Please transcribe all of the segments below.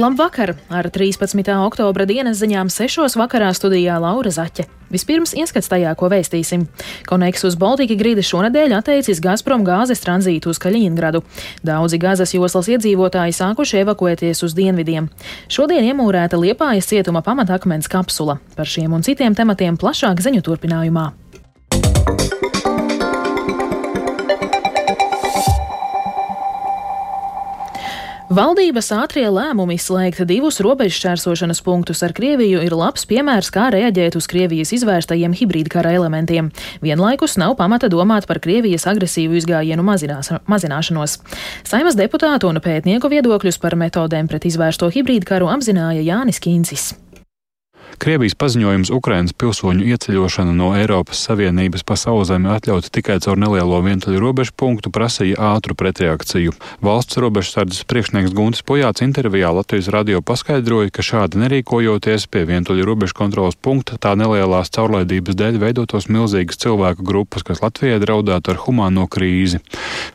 Labvakar! Ar 13. oktobra dienas ziņām 6. vakarā studijā Laura Zaķe. Vispirms ieskats tajā, ko vēstīsim. Koneksus Baltika grīda šonadēļ atteicis Gazprom gāzes tranzītu uz Kaļiņingradu. Daudzi gazas joslas iedzīvotāji sākuši evakuēties uz dienvidiem. Šodien iemūrēta Liepājas cietuma pamatakmens kapsula. Par šiem un citiem tematiem plašāk ziņu turpinājumā. Valdības ātrie lēmumi slēgt divus robežšķērsošanas punktus ar Krieviju ir labs piemērs, kā reaģēt uz Krievijas izvērstajiem hibrīdkara elementiem. Vienlaikus nav pamata domāt par Krievijas agresīvu izgājienu mazinās, mazināšanos. Saimas deputātu un pētnieku viedokļus par metodēm pret izvērsto hibrīdkaru apzināja Jānis Kīncis. Krievijas paziņojums Ukrainas pilsoņu ieceļošana no Eiropas Savienības pa sauszemi atļauta tikai caur nelielo vientuļu robežu punktu prasīja ātru pretreakciju. Valsts robežsardzes priekšnieks Guntis Pojāts intervijā Latvijas radio paskaidroja, ka šādi nerīkojoties pie vientuļu robežu kontrolas punkta tā nelielās caurlaidības dēļ veidotos milzīgas cilvēku grupas, kas Latvijai draudētu ar humāno krīzi.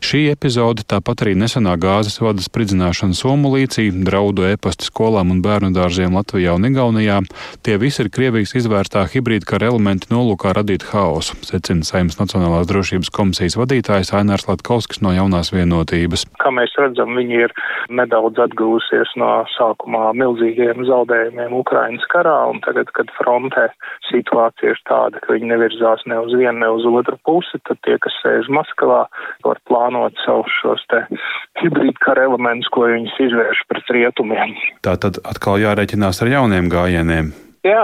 Šī epizode, tāpat arī nesenā gāzes vada spridzināšana Somulīcī, draudu e-pasta skolām un bērnu dārziem Latvijā un Igaunijā, tie Tie visi ir Krievijas izvērstā hibrīda kara elementi nolūkā radīt haosu, secina Saimnes Nacionālās drošības komisijas vadītājs Ainārs Latkovskis no jaunās vienotības. Kā mēs redzam, viņi ir nedaudz atgūsies no sākumā milzīgiem zaudējumiem Ukrainas karā, un tagad, kad frontē situācija ir tāda, ka viņi nevirzās ne uz vienu, ne uz otru pusi, tad tie, kas sēž Maskavā, var plānot savus šos te hibrīda kara elementus, ko viņas izvērš pret rietumiem. Tā tad atkal jārēķinās ar jauniem gājieniem. Jā,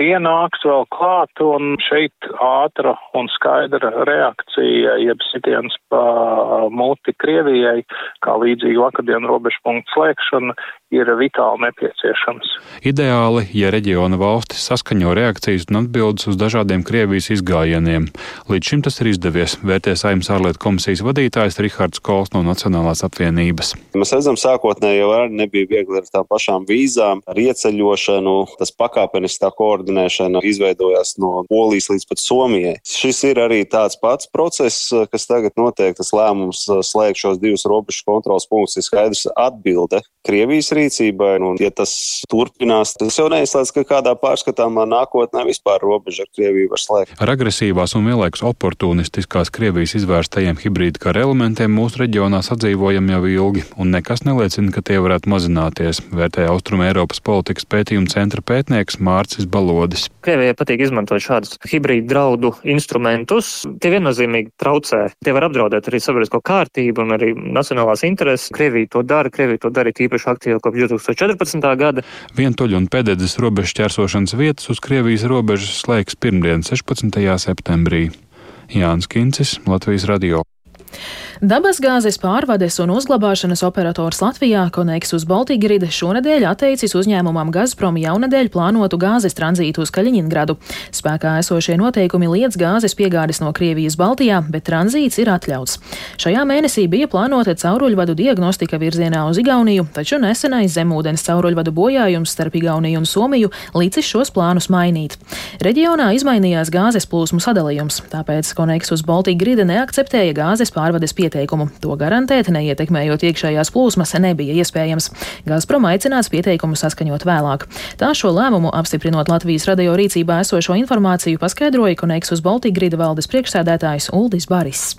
tie nāks vēl klāt, un šeit ātra un skaidra reakcija, jeb sitiens pa muti Krievijai, kā līdzīgi vakardienu robežu punktu slēgšana, ir vitāli nepieciešams. Ideāli, ja reģiona valstis saskaņo reakcijas un atbildes uz dažādiem Krievijas izgājieniem. Līdz šim tas ir izdevies, vērtē Saimnes ārlietu komisijas vadītājs Rihards Kols no Nacionālās apvienības. Mēs redzam, sākotnēji jau arī nebija viegli ar tām pašām vīzām, ar ieceļošanu, tas pakāpeniskā koordinēšana izveidojās no Polijas līdz pat Somijai. Šis ir arī tāds pats process, kas tagad notiek. Tas lēmums slēgt šos divus robežu kontrols punktus ir skaidrs atbilde Krievijas rīcībai. Un, ja tas turpinās, tas jau neizslēdz, ka kādā pārskatāmā nākotnē vispār robeža ar Krieviju var slēgt. Ar agresīvās un vienlaikus oportunistiskās Krievijas izvērstajiem hibrīda kara elementiem mūsu reģionā sadzīvojam jau ilgi, un nekas neliecina, ka tie varētu mazināties, vērtēja Austrum Eiropas politikas pētījuma centra pētnieks Mārcis Balodis. Krievijai patīk izmantot šādus hibrīdu draudu instrumentus. Tie viennozīmīgi traucē. Tie var apdraudēt arī sabiedrisko kārtību un arī nacionālās intereses. Krievija to dara, Krievija to dara īpaši aktīvi kopš 2014. gada. Vientuļu un pēdējais robežu ķērsošanas vietas uz Krievijas robežas slēgs pirmdien, 16. septembrī. Jānis Kincis, Latvijas radio. Dabasgāzes pārvades un uzglabāšanas operators Latvijā Koneksus Baltigride šonadēļ atteicis uzņēmumam Gazprom jaunadēļ plānotu gāzes tranzītu uz Kaļiņingradu. Spēkā esošie noteikumi liedz gāzes piegādes no Krievijas Baltijā, bet tranzīts ir atļauts. Šajā mēnesī bija plānota cauruļvadu diagnostika virzienā uz Igauniju, taču nesenais zemūdens cauruļvadu bojājums starp Igauniju un Somiju licis šos plānus mainīt. Reģionā izmainījās gāzes plūsmu sadalījums, tāpēc Koneksus Baltigride neakceptēja gāzes pārvades pieejamu pieteikumu. To garantēt, neietekmējot iekšējās plūsmas, nebija iespējams. Gazprom aicināts pieteikumu saskaņot vēlāk. Tā šo lēmumu apstiprinot Latvijas radio rīcībā esošo informāciju paskaidroja Koneksus Baltigrida valdes priekšsēdētājs Uldis Baris.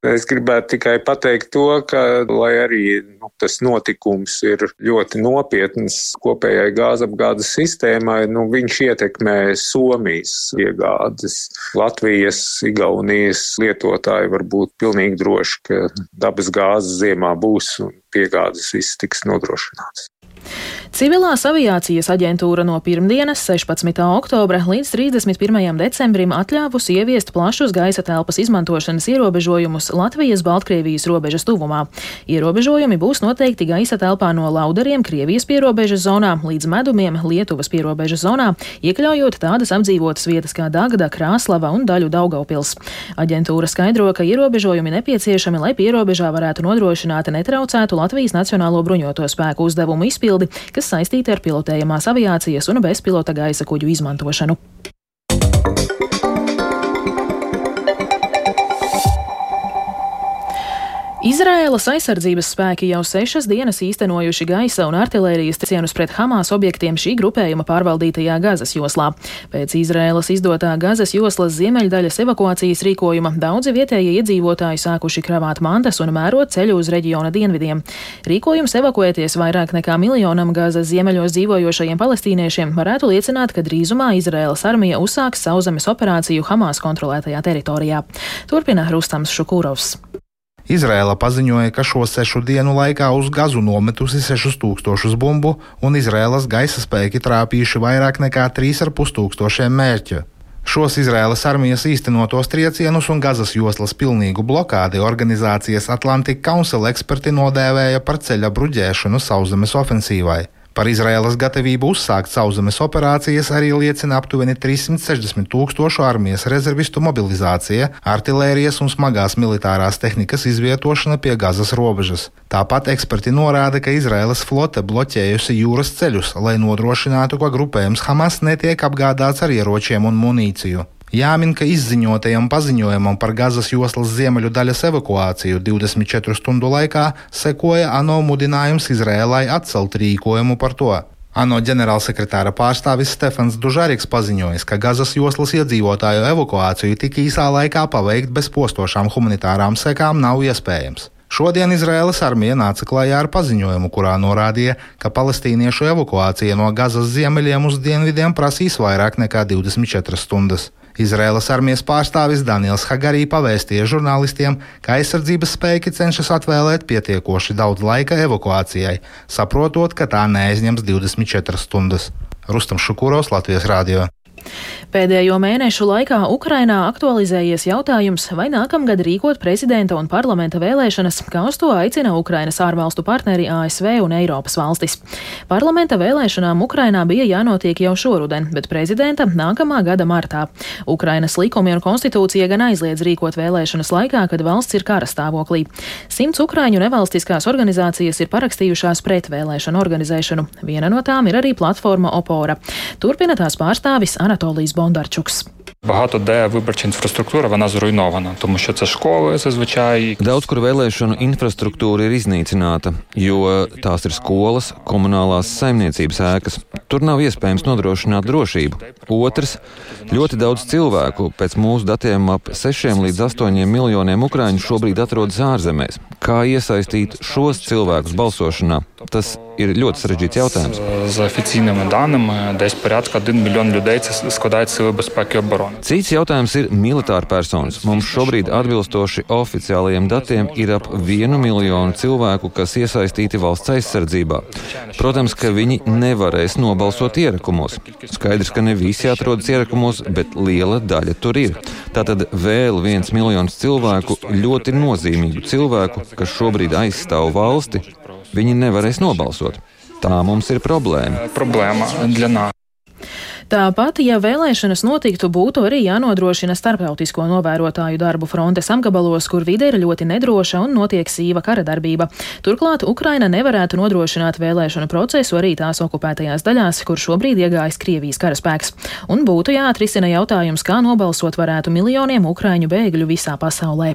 Es gribētu tikai pateikt to, ka, lai arī nu, tas notikums ir ļoti nopietns kopējai gāzapgādes sistēmai, nu, viņš ietekmē Somijas iegādes. Latvijas, Igaunijas lietotāji var būt pilnīgi droši, ka dabas gāzes ziemā būs un piegādes viss tiks nodrošināts. Civilās aviācijas aģentūra no pirmdienas, 16. oktobra līdz 31. decembrim atļāvusi ieviest plašus gaisa telpas izmantošanas ierobežojumus Latvijas-Baltkrievijas robežas tuvumā. Ierobežojumi būs noteikti gaisa telpā no Laudariem Krievijas pierobežas zonā līdz Medumiem Lietuvas pierobežas zonā, iekļaujot tādas apdzīvotas vietas kā Dagda, Krāslava un daļu Daugaupils. Aģentūra skaidro, ka ierobežojumi nepieciešami, lai pierobežā varētu nodrošināt netraucētu Latvijas Nacionālo bruņoto spēku uzdevumu izpildi, kas saistīti ar pilotējamās aviācijas un bezpilota gaisa kuģu izmantošanu. Izraēlas aizsardzības spēki jau sešas dienas īstenojuši gaisa un artilērijas cienus pret Hamas objektiem šī grupējuma pārvaldītajā Gazas joslā. Pēc Izraēlas izdotā Gazas joslas ziemeļdaļas evakuācijas rīkojuma daudzi vietējie iedzīvotāji sākuši kravāt mantas un mērot ceļu uz reģiona dienvidiem. Rīkojums evakuēties vairāk nekā miljonam Gazas ziemeļos dzīvojošajiem palestīniešiem varētu liecināt, ka drīzumā Izraēlas armija uzsāks sauszemes operāciju Hamas kontrolētajā teritorijā. Turpina Rustams Šukūrovs. Izrēla paziņoja, ka šo sešu dienu laikā uz gazu nometusi 6000 bumbu, un Izrēlas gaisa spēki trāpījuši vairāk nekā 3,5 tūkstošiem mērķu. Šos Izraēlas armijas īstenotos triecienus un Gazas joslas pilnīgu blokādi organizācijas Atlantic Council eksperti nodēvēja par ceļa bruģēšanu sauszemes ofensīvai. Par Izraēlas gatavību uzsākt sauszemes operācijas arī liecina aptuveni 360 tūkstošu armijas rezervistu mobilizācija, artilērijas un smagās militārās tehnikas izvietošana pie Gazas robežas. Tāpat eksperti norāda, ka Izraēlas flote bloķējusi jūras ceļus, lai nodrošinātu, ka grupējums Hamas netiek apgādāts ar ieročiem un munīciju. Jāmin, ka izziņotajam paziņojumam par Gazas joslas ziemeļu daļas evakuāciju 24 stundu laikā sekoja ANO mudinājums Izrēlai atcelt rīkojumu par to. ANO ģenerālsekretāra pārstāvis Stefans Dužāriks paziņojis, ka Gazas joslas iedzīvotāju evakuāciju tik īsā laikā paveikt bez postošām humanitārām sekām nav iespējams. Šodien Izraēlas armija nāca klajā ar paziņojumu, kurā norādīja, ka palestīniešu evakuācija no Gazas ziemeļiem uz dienvidiem prasīs vairāk nekā 24 stundas. Izraēlas armijas pārstāvis Daniels Hagarī pavēstīja žurnālistiem, ka aizsardzības spēki cenšas atvēlēt pietiekoši daudz laika evakuācijai, saprotot, ka tā neaizņems 24 stundas. Rustam Šukuros, Latvijas Rādio. Pēdējo mēnešu laikā Ukrainā aktualizējies jautājums, vai nākamgad rīkot prezidenta un parlamenta vēlēšanas, kā uz to aicina Ukrainas ārvalstu partneri ASV un Eiropas valstis. Parlamenta vēlēšanām Ukrainā bija jānotiek jau šoruden, bet prezidenta nākamā gada martā. Ukrainas likumi un konstitūcija gan aizliedz rīkot vēlēšanas laikā, kad valsts ir kara stāvoklī. Simts Ukraiņu nevalstiskās organizācijas ir parakstījušās pret vēlēšanu organizēšanu. Viena no tām ir arī platforma Opora. Turpina tās pārstāvis Anatolijas Bondarčuks. Багато де виборча інфраструктура вона зруйнована, тому що це школи зазвичай. Daudz kur vēlēšanu infrastruktūra ir iznīcināta, jo tās ir skolas, komunālās saimniecības ēkas. Tur nav iespējams nodrošināt drošību. Otrs - ļoti daudz cilvēku, pēc mūsu datiem ap 6 līdz 8 miljoniem ukrāņu šobrīd atrodas ārzemēs. Kā iesaistīt šos cilvēkus balsošanā? Tas ir ļoti sarežģīts jautājums. Cits jautājums ir militāra personas. Mums šobrīd atbilstoši oficiālajiem datiem ir ap vienu miljonu cilvēku, kas iesaistīti valsts aizsardzībā. Protams, ka viņi nevarēs nobalsot ierakumos. Skaidrs, ka ne visi atrodas ierakumos, bet liela daļa tur ir. Tātad vēl viens miljons cilvēku, ļoti nozīmīgu cilvēku, kas šobrīd aizstāv valsti, viņi nevarēs nobalsot. Tā mums ir problēma. Проблема для нас. Tāpat, ja vēlēšanas notiktu, būtu arī jānodrošina starptautisko novērotāju darbu frontes apgabalos, kur vide ir ļoti nedroša un notiek sīva kara darbība. Turklāt Ukraina nevarētu nodrošināt vēlēšanu procesu arī tās okupētajās daļās, kur šobrīd iegājis Krievijas karaspēks. Un būtu jāatrisina jautājums, kā nobalsot varētu miljoniem ukraiņu bēgļu visā pasaulē.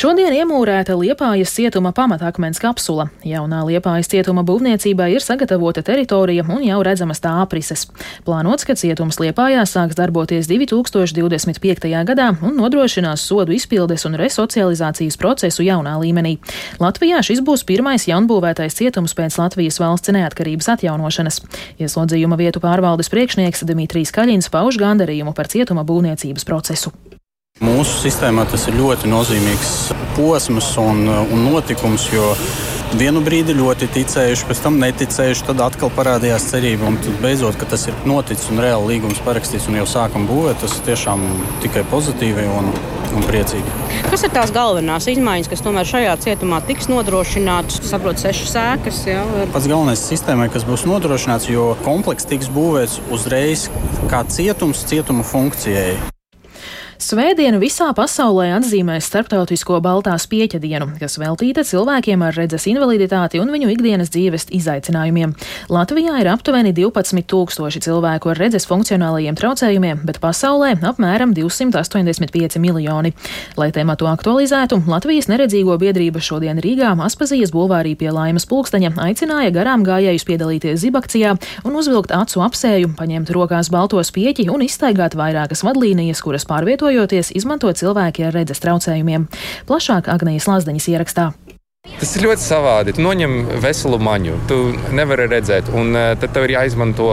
Šodien iemūrēta Liepājas cietuma pamatakmens kapsula. Jaunā Liepājas cietuma būvniecībā ir sagatavota teritorija un jau redzamas tā aprises. Plānots, ka cietums Liepājā sāks darboties 2025. gadā un nodrošinās sodu izpildes un resocializācijas procesu jaunā līmenī. Latvijā šis būs pirmais jaunbūvētais cietums pēc Latvijas valsts neatkarības atjaunošanas. Ieslodzījuma vietu pārvaldes priekšnieks Dimitrijs Kaļins pauž gandarījumu par cietuma būvniecības procesu. Mūsu sistēmā tas ir ļoti nozīmīgs posms un, un notikums, jo vienu brīdi ļoti ticējuši, pēc tam neticējuši, tad atkal parādījās cerība. Un beidzot, ka tas ir noticis un reāli līgums parakstīts un jau sākam būvēt, tas tiešām tikai pozitīvi un, un priecīgi. Kas ir tās galvenās izmaiņas, kas tomēr šajā cietumā tiks nodrošinātas? Saprotu, sešas sēkas. Jā. Pats galvenais sistēmai, kas būs nodrošināts, jo komplekss tiks būvēts uzreiz kā cietums cietuma funkcijai. Svētdiena visā pasaulē atzīmēs Starptautisko Baltās pieķa dienu, kas veltīta cilvēkiem ar redzes invaliditāti un viņu ikdienas dzīves izaicinājumiem. Latvijā ir aptuveni 12 tūkstoši cilvēku ar redzes funkcionālajiem traucējumiem, bet pasaulē apmēram 285 miljoni. Lai tēmatu aktualizētu, Latvijas neredzīgo biedrība šodien Rīgā Aspazijas bulvārī pie Laimas pulksteņa aicināja garām gājējus piedalīties zibakcijā un uzvilkt acu apsēju, paņemt rokās baltos pieķi un izstaigāt vairākas vadlīnijas, kuras pārvietojas Ceļojoties, izmanto cilvēki ar redzes traucējumiem. Plašāk Agnijas Lazdeņas ierakstā. Tas ir ļoti savādi. Tu noņem veselu maņu, tu nevari redzēt, un uh, tad tev ir jāizmanto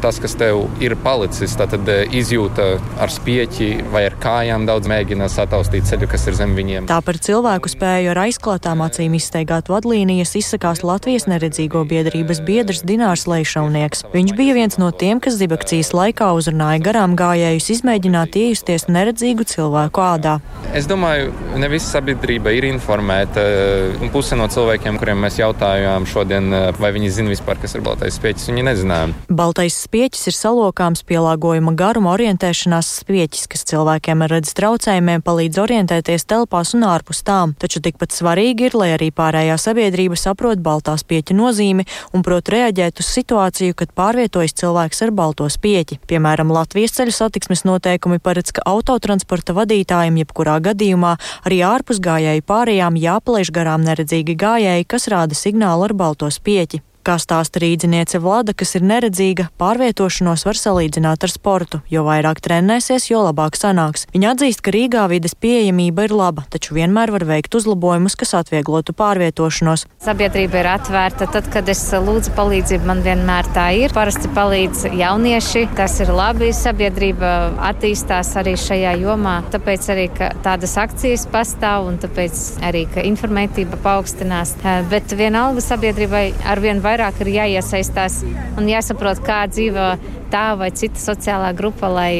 tas, kas tev ir palicis. Tad uh, izjūta ar spieķi vai ar kājām daudz mēģina sataustīt ceļu, kas ir zem viņiem. Tā par cilvēku spēju ar aizklātām acīm izsteigāt vadlīnijas izsakās Latvijas neredzīgo biedrības biedrs Dinārs Leišaunieks. Viņš bija viens no tiem, kas zibakcijas laikā uzrunāja garām gājējus izmēģināt iejusties neredzīgu cilvēku ādā. Es domāju, ne visa sabiedrība ir informēta puse no cilvēkiem, kuriem mēs jautājām šodien, eh, vai viņi zina vispār, kas ir baltais spieķis, viņi nezināja. Baltais spieķis ir salokāms pielāgojuma garuma orientēšanās spieķis, kas cilvēkiem ar redzes traucējumiem palīdz orientēties telpās un ārpus tām. Taču tikpat svarīgi ir, lai arī pārējā sabiedrība saprot baltā spieķa nozīmi un prot reaģēt uz situāciju, kad pārvietojas cilvēks ar balto spieķi. Piemēram, Latvijas ceļu satiksmes noteikumi paredz, ka autotransporta vadītājiem jebkurā gadījumā arī ārpus gājēju pārējām jāpalaiž garām neredzīgi gājēji, kas rāda signālu ar balto spieķi. Kā stāsta rīdziniece Vlada, kas ir neredzīga, pārvietošanos var salīdzināt ar sportu. Jo vairāk trenēsies, jo labāk sanāks. Viņa atzīst, ka Rīgā vides pieejamība ir laba, taču vienmēr var veikt uzlabojumus, kas atvieglotu pārvietošanos. Sabiedrība ir atvērta. Tad, kad es lūdzu palīdzību, man vienmēr tā ir. Parasti palīdz jaunieši. Tas ir labi. Sabiedrība attīstās arī šajā jomā. Tāpēc arī tādas akcijas pastāv un tāpēc arī informētība paaugstinās. Bet vienalga sabiedrībai arvien vairāk vairāk ir jāiesaistās un jāsaprot, kā dzīvo tā vai cita sociālā grupa, lai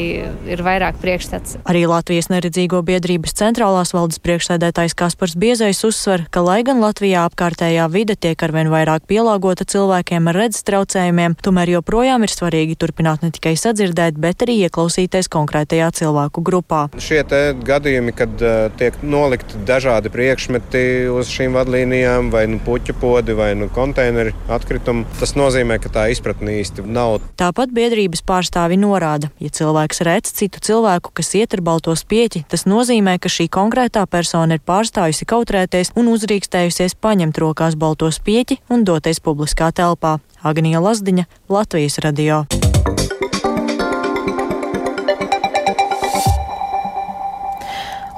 ir vairāk priekšstats. Arī Latvijas neredzīgo biedrības centrālās valdes priekšsēdētājs Kaspars Biezais uzsver, ka lai gan Latvijā apkārtējā vide tiek arvien vairāk pielāgota cilvēkiem ar redzes traucējumiem, tomēr joprojām ir svarīgi turpināt ne tikai sadzirdēt, bet arī ieklausīties konkrētajā cilvēku grupā. Šie gadījumi, kad uh, tiek nolikti dažādi priekšmeti uz šīm vadlīnijām, vai nu puķu podi, vai nu konteineru atkritumi, tas nozīmē, ka tā izpratne īsti nav. Tāpat biedrība biedrības pārstāvi norāda, ja cilvēks redz citu cilvēku, kas iet ar balto spieķi, tas nozīmē, ka šī konkrētā persona ir pārstājusi kautrēties un uzrīkstējusies paņemt rokās balto spieķi un doties publiskā telpā. Agnija Lazdiņa, Latvijas radio.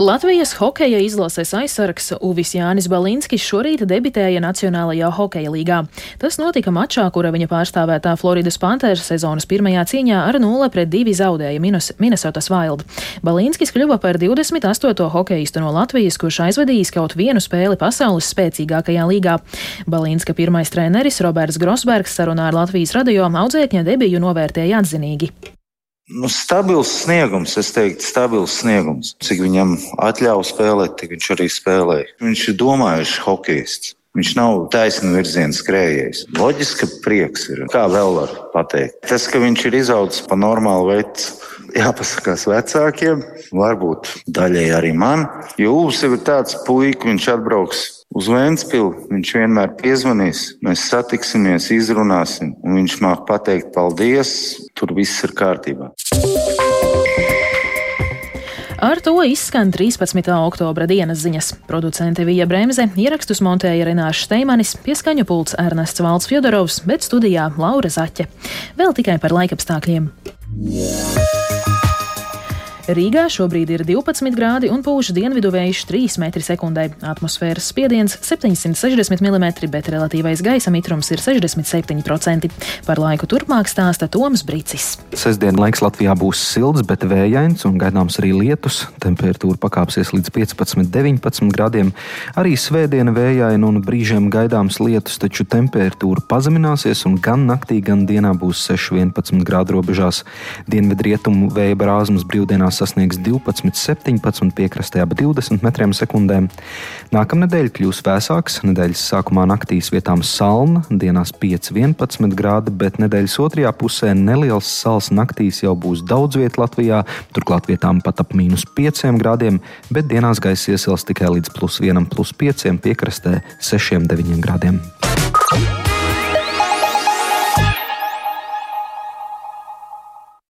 Latvijas hokeja izlases aizsargs Uvis Jānis Balinskis šorīt debitēja Nacionālajā hokeja līgā. Tas notika mačā, kura viņa pārstāvētā Floridas Panthers sezonas pirmajā cīņā ar 0 pret 2 zaudēja Minnesotas Wild. Balinskis kļuva par 28. hokeistu no Latvijas, kurš aizvadījis kaut vienu spēli pasaules spēcīgākajā līgā. Balinska pirmais treneris Roberts Grosbergs sarunā ar Latvijas radio audzēkņa debiju novērtēja atzinīgi. Nu, stabils sniegums, es teiktu, stabils sniegums. Cik viņam atļauj spēlēt, tik viņš arī spēlē. Viņš ir domājuši hokejists. Viņš nav taisnu virzienu skrējējis. Loģiski, ka prieks ir. Kā vēl var pateikt? Tas, ka viņš ir izaudzis pa normālu veidu, jāpasakās vecākiem, varbūt daļai arī man. Jo jau ir tāds puika, viņš atbrauks uz Vēncpili. Viņš vienmēr piezvanīs, mēs satiksimies, izrunāsim, un viņš māk pateikt paldies, tur viss ir kārtībā. Ar to izskan 13. oktobra dienas ziņas. Producente Vija Bremse, ierakstus montēja Renāša Steimanis, pieskaņu pults Ernests Valds Fjodorovs, bet studijā Laura Zaķe. Vēl tikai par laikapstākļiem. Yeah. Rīgā šobrīd ir 12 grādi un pūš dienvidu vējš 3 m2. Atmosfēras spiediens 760 mm, bet relatīvais gaisa mitrums ir 67%. Par laiku turpmāk stāsta Toms Brīcis. Sestdien laiks Latvijā būs silts, bet vējains un gaidāms arī lietus. Temperatūra pakāpsies līdz 15-19 grādiem. Arī svētdiena vējaina un brīžiem gaidāms lietus, taču temperatūra pazemināsies un gan naktī, gan dienā būs 6-11 grādu robežās. Dienvidrietumu vēja brāzmas brīvdienās sasniegs 12, 17, piekrastē ap 20 metriem sekundē. Nākamnedēļ kļūs vēsāks, nedēļas sākumā naktīs vietām salna, dienās 5, 11 grādi, bet nedēļas otrajā pusē neliels sals naktīs jau būs daudz vietā Latvijā, turklāt vietām pat ap mīnus 5 grādiem, bet dienās gaisa iesils tikai līdz plus 1, plus 5 piekrastē 6, 9 grādiem.